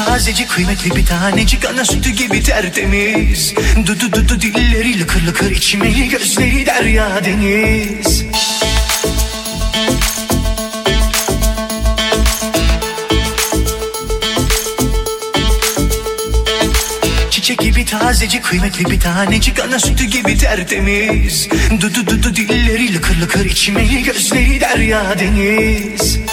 Çiçek gibi tazeci kıymetli bir tanecik. Ana sütü gibi tertemiz. Dudu dudu dilleri lıkır lıkır içmeli gözleri derya deniz. Çiçek gibi tazeci kıymetli bir tanecik. Ana sütü gibi tertemiz. Dudu dudu dilleri lıkır lıkır içmeli gözleri derya deniz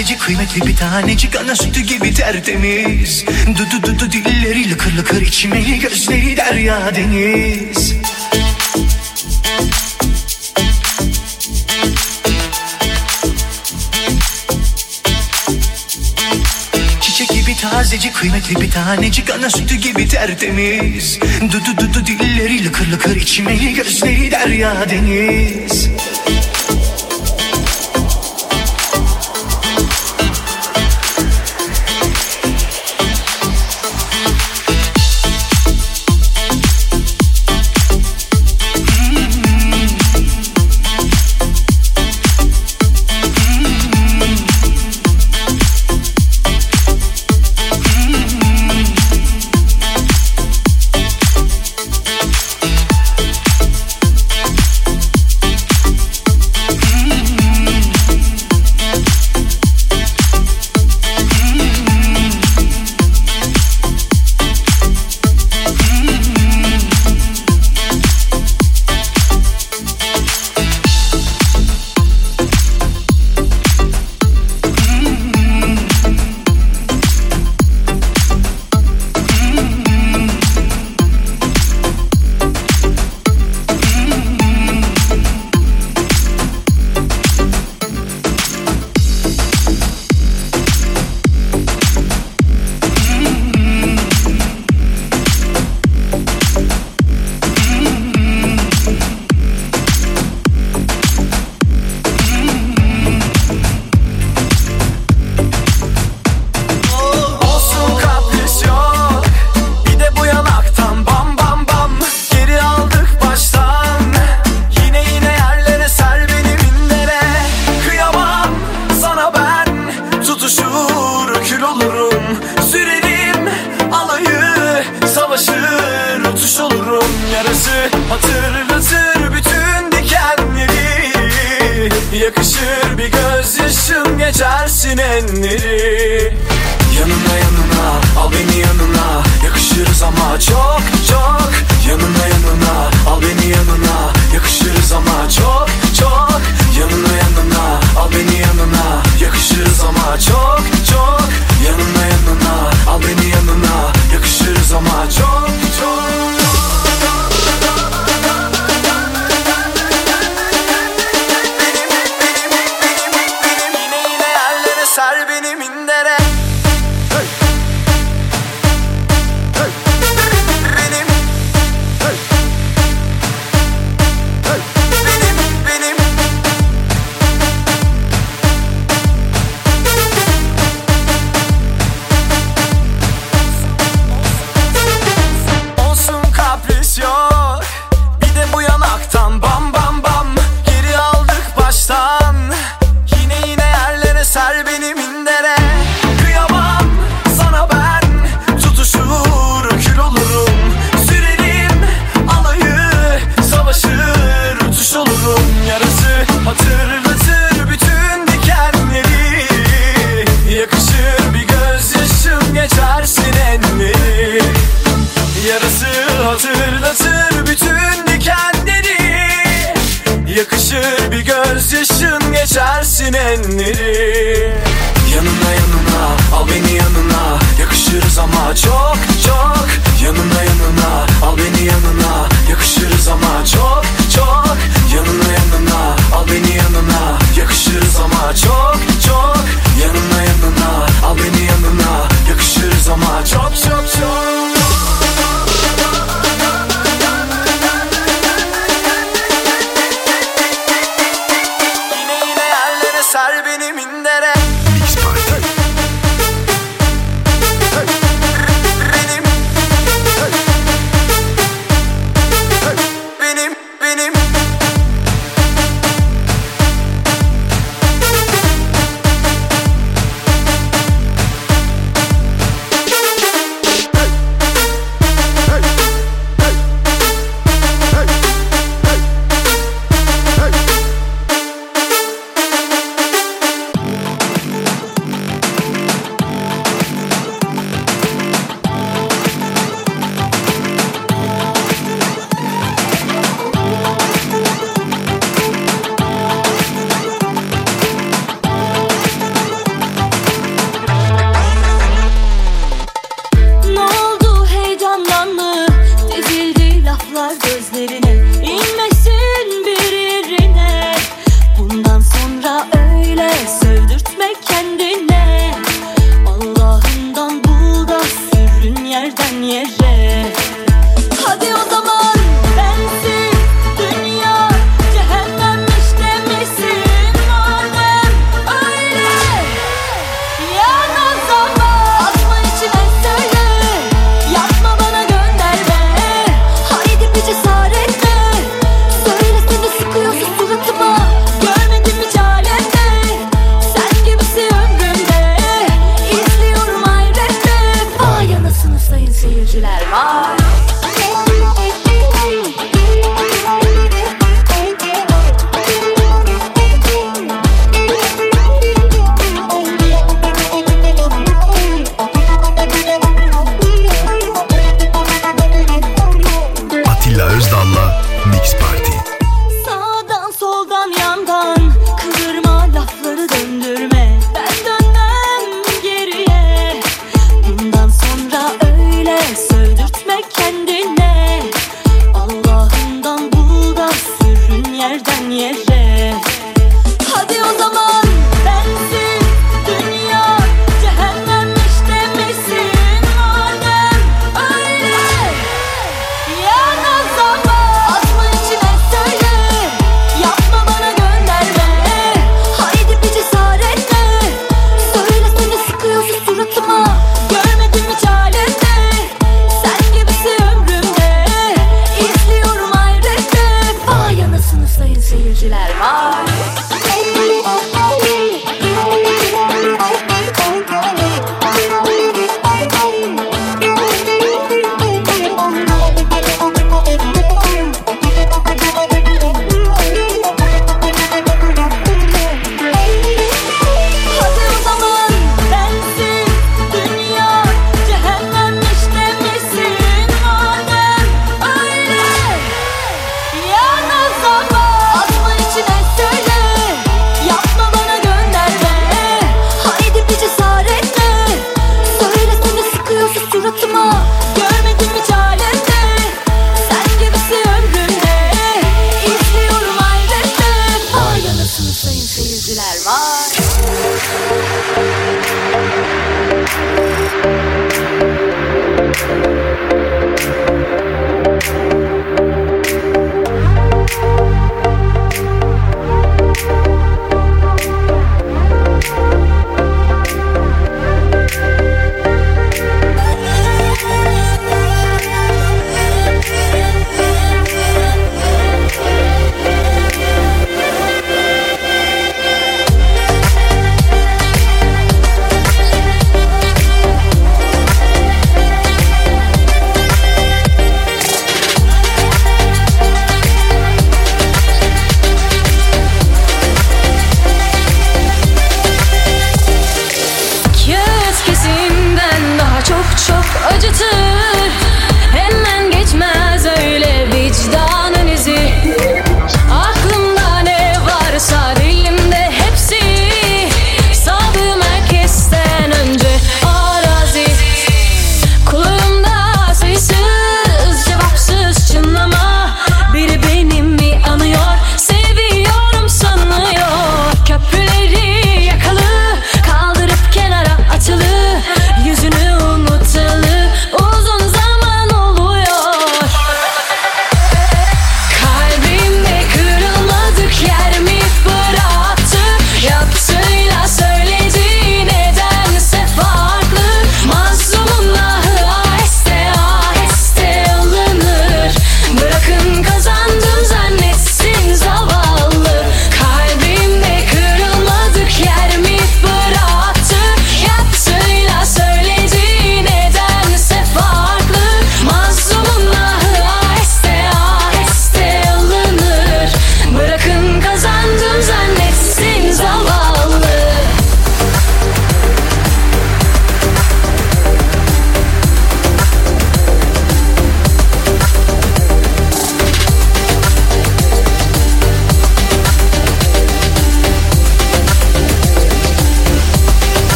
tazeci kıymetli bir tanecik ana sütü gibi tertemiz. Dudu dudu dilleri lıkır lıkır içmeli gözleri derya deniz. Tazeci kıymetli bir tanecik ana sütü gibi tertemiz. Dudu dudu dilleri lıkır lıkır içmeli gözleri derya deniz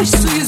wish to you.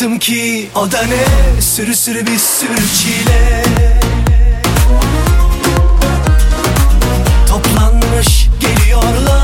baktım ki o da ne? Sürü sürü bir sürü çile. Toplanmış geliyorlar.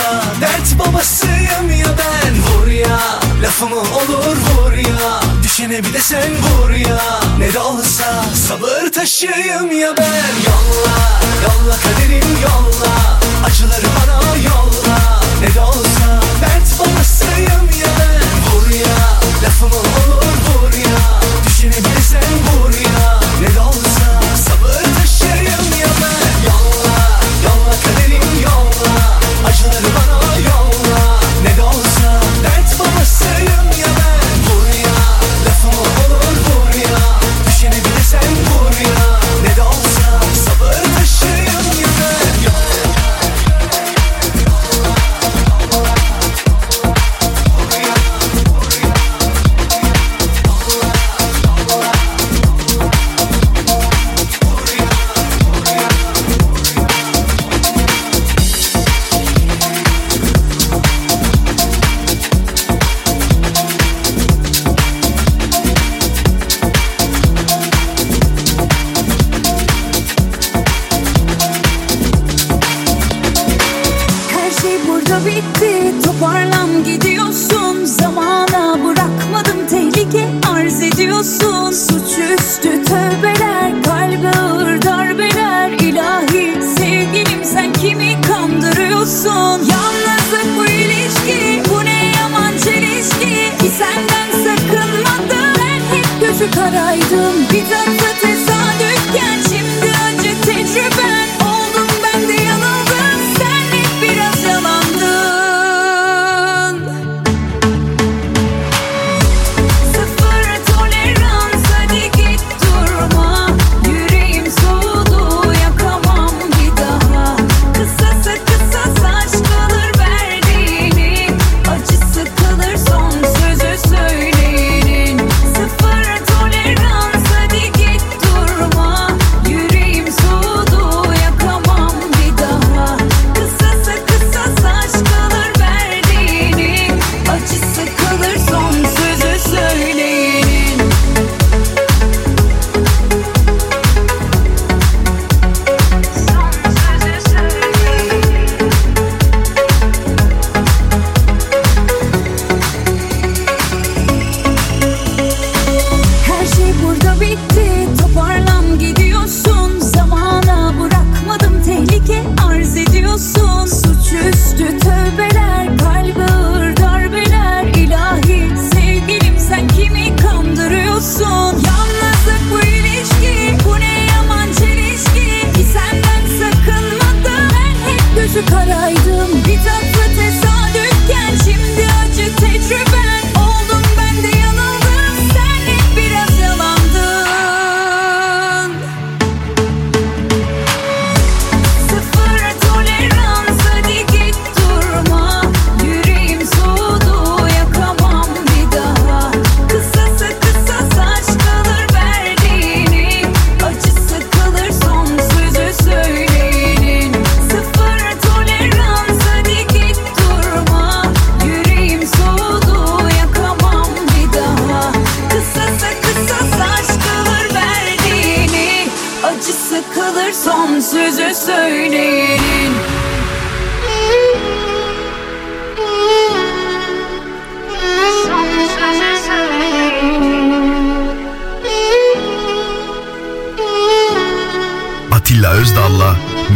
olsa Dert babasıyım ya ben. Vur ya lafımı olur? Vur ya Düşene bir de sen vur ya. Ne de olsa sabır taşıyım ya ben. Yolla yolla kaderim yolla. Acıları bana yolla. Ne de olsa dert babasıyım ya ben. Vur ya lafımı olur?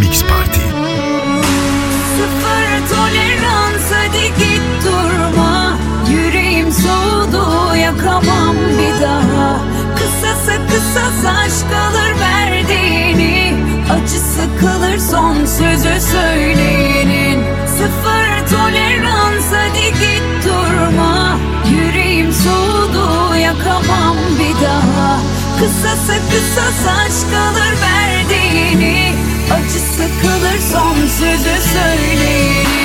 Mix Party. Sıfır tolerans hadi git durma. Yüreğim soğudu yakamam bir daha. Kısası kısas aşk alır verdiğini. Acısı kalır son sözü söyleyenin. Sıfır tolerans hadi git durma. Yüreğim soğudu yakamam bir daha. Kısası kısas aşk alır verdiğini Acısı kalır son sözü söyleyin.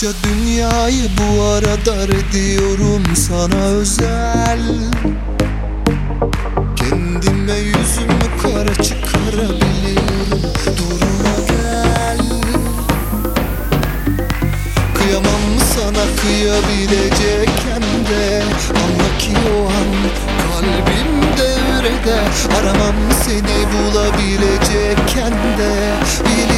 Koca dünyayı bu ara dar ediyorum sana özel. Kendime yüzümü kara çıkarabiliyorum Duruma gel. Kıyamam mı sana kıyabilecekken de? Anla ki o an kalbim devrede. Aramam seni bulabilecekken de? Bile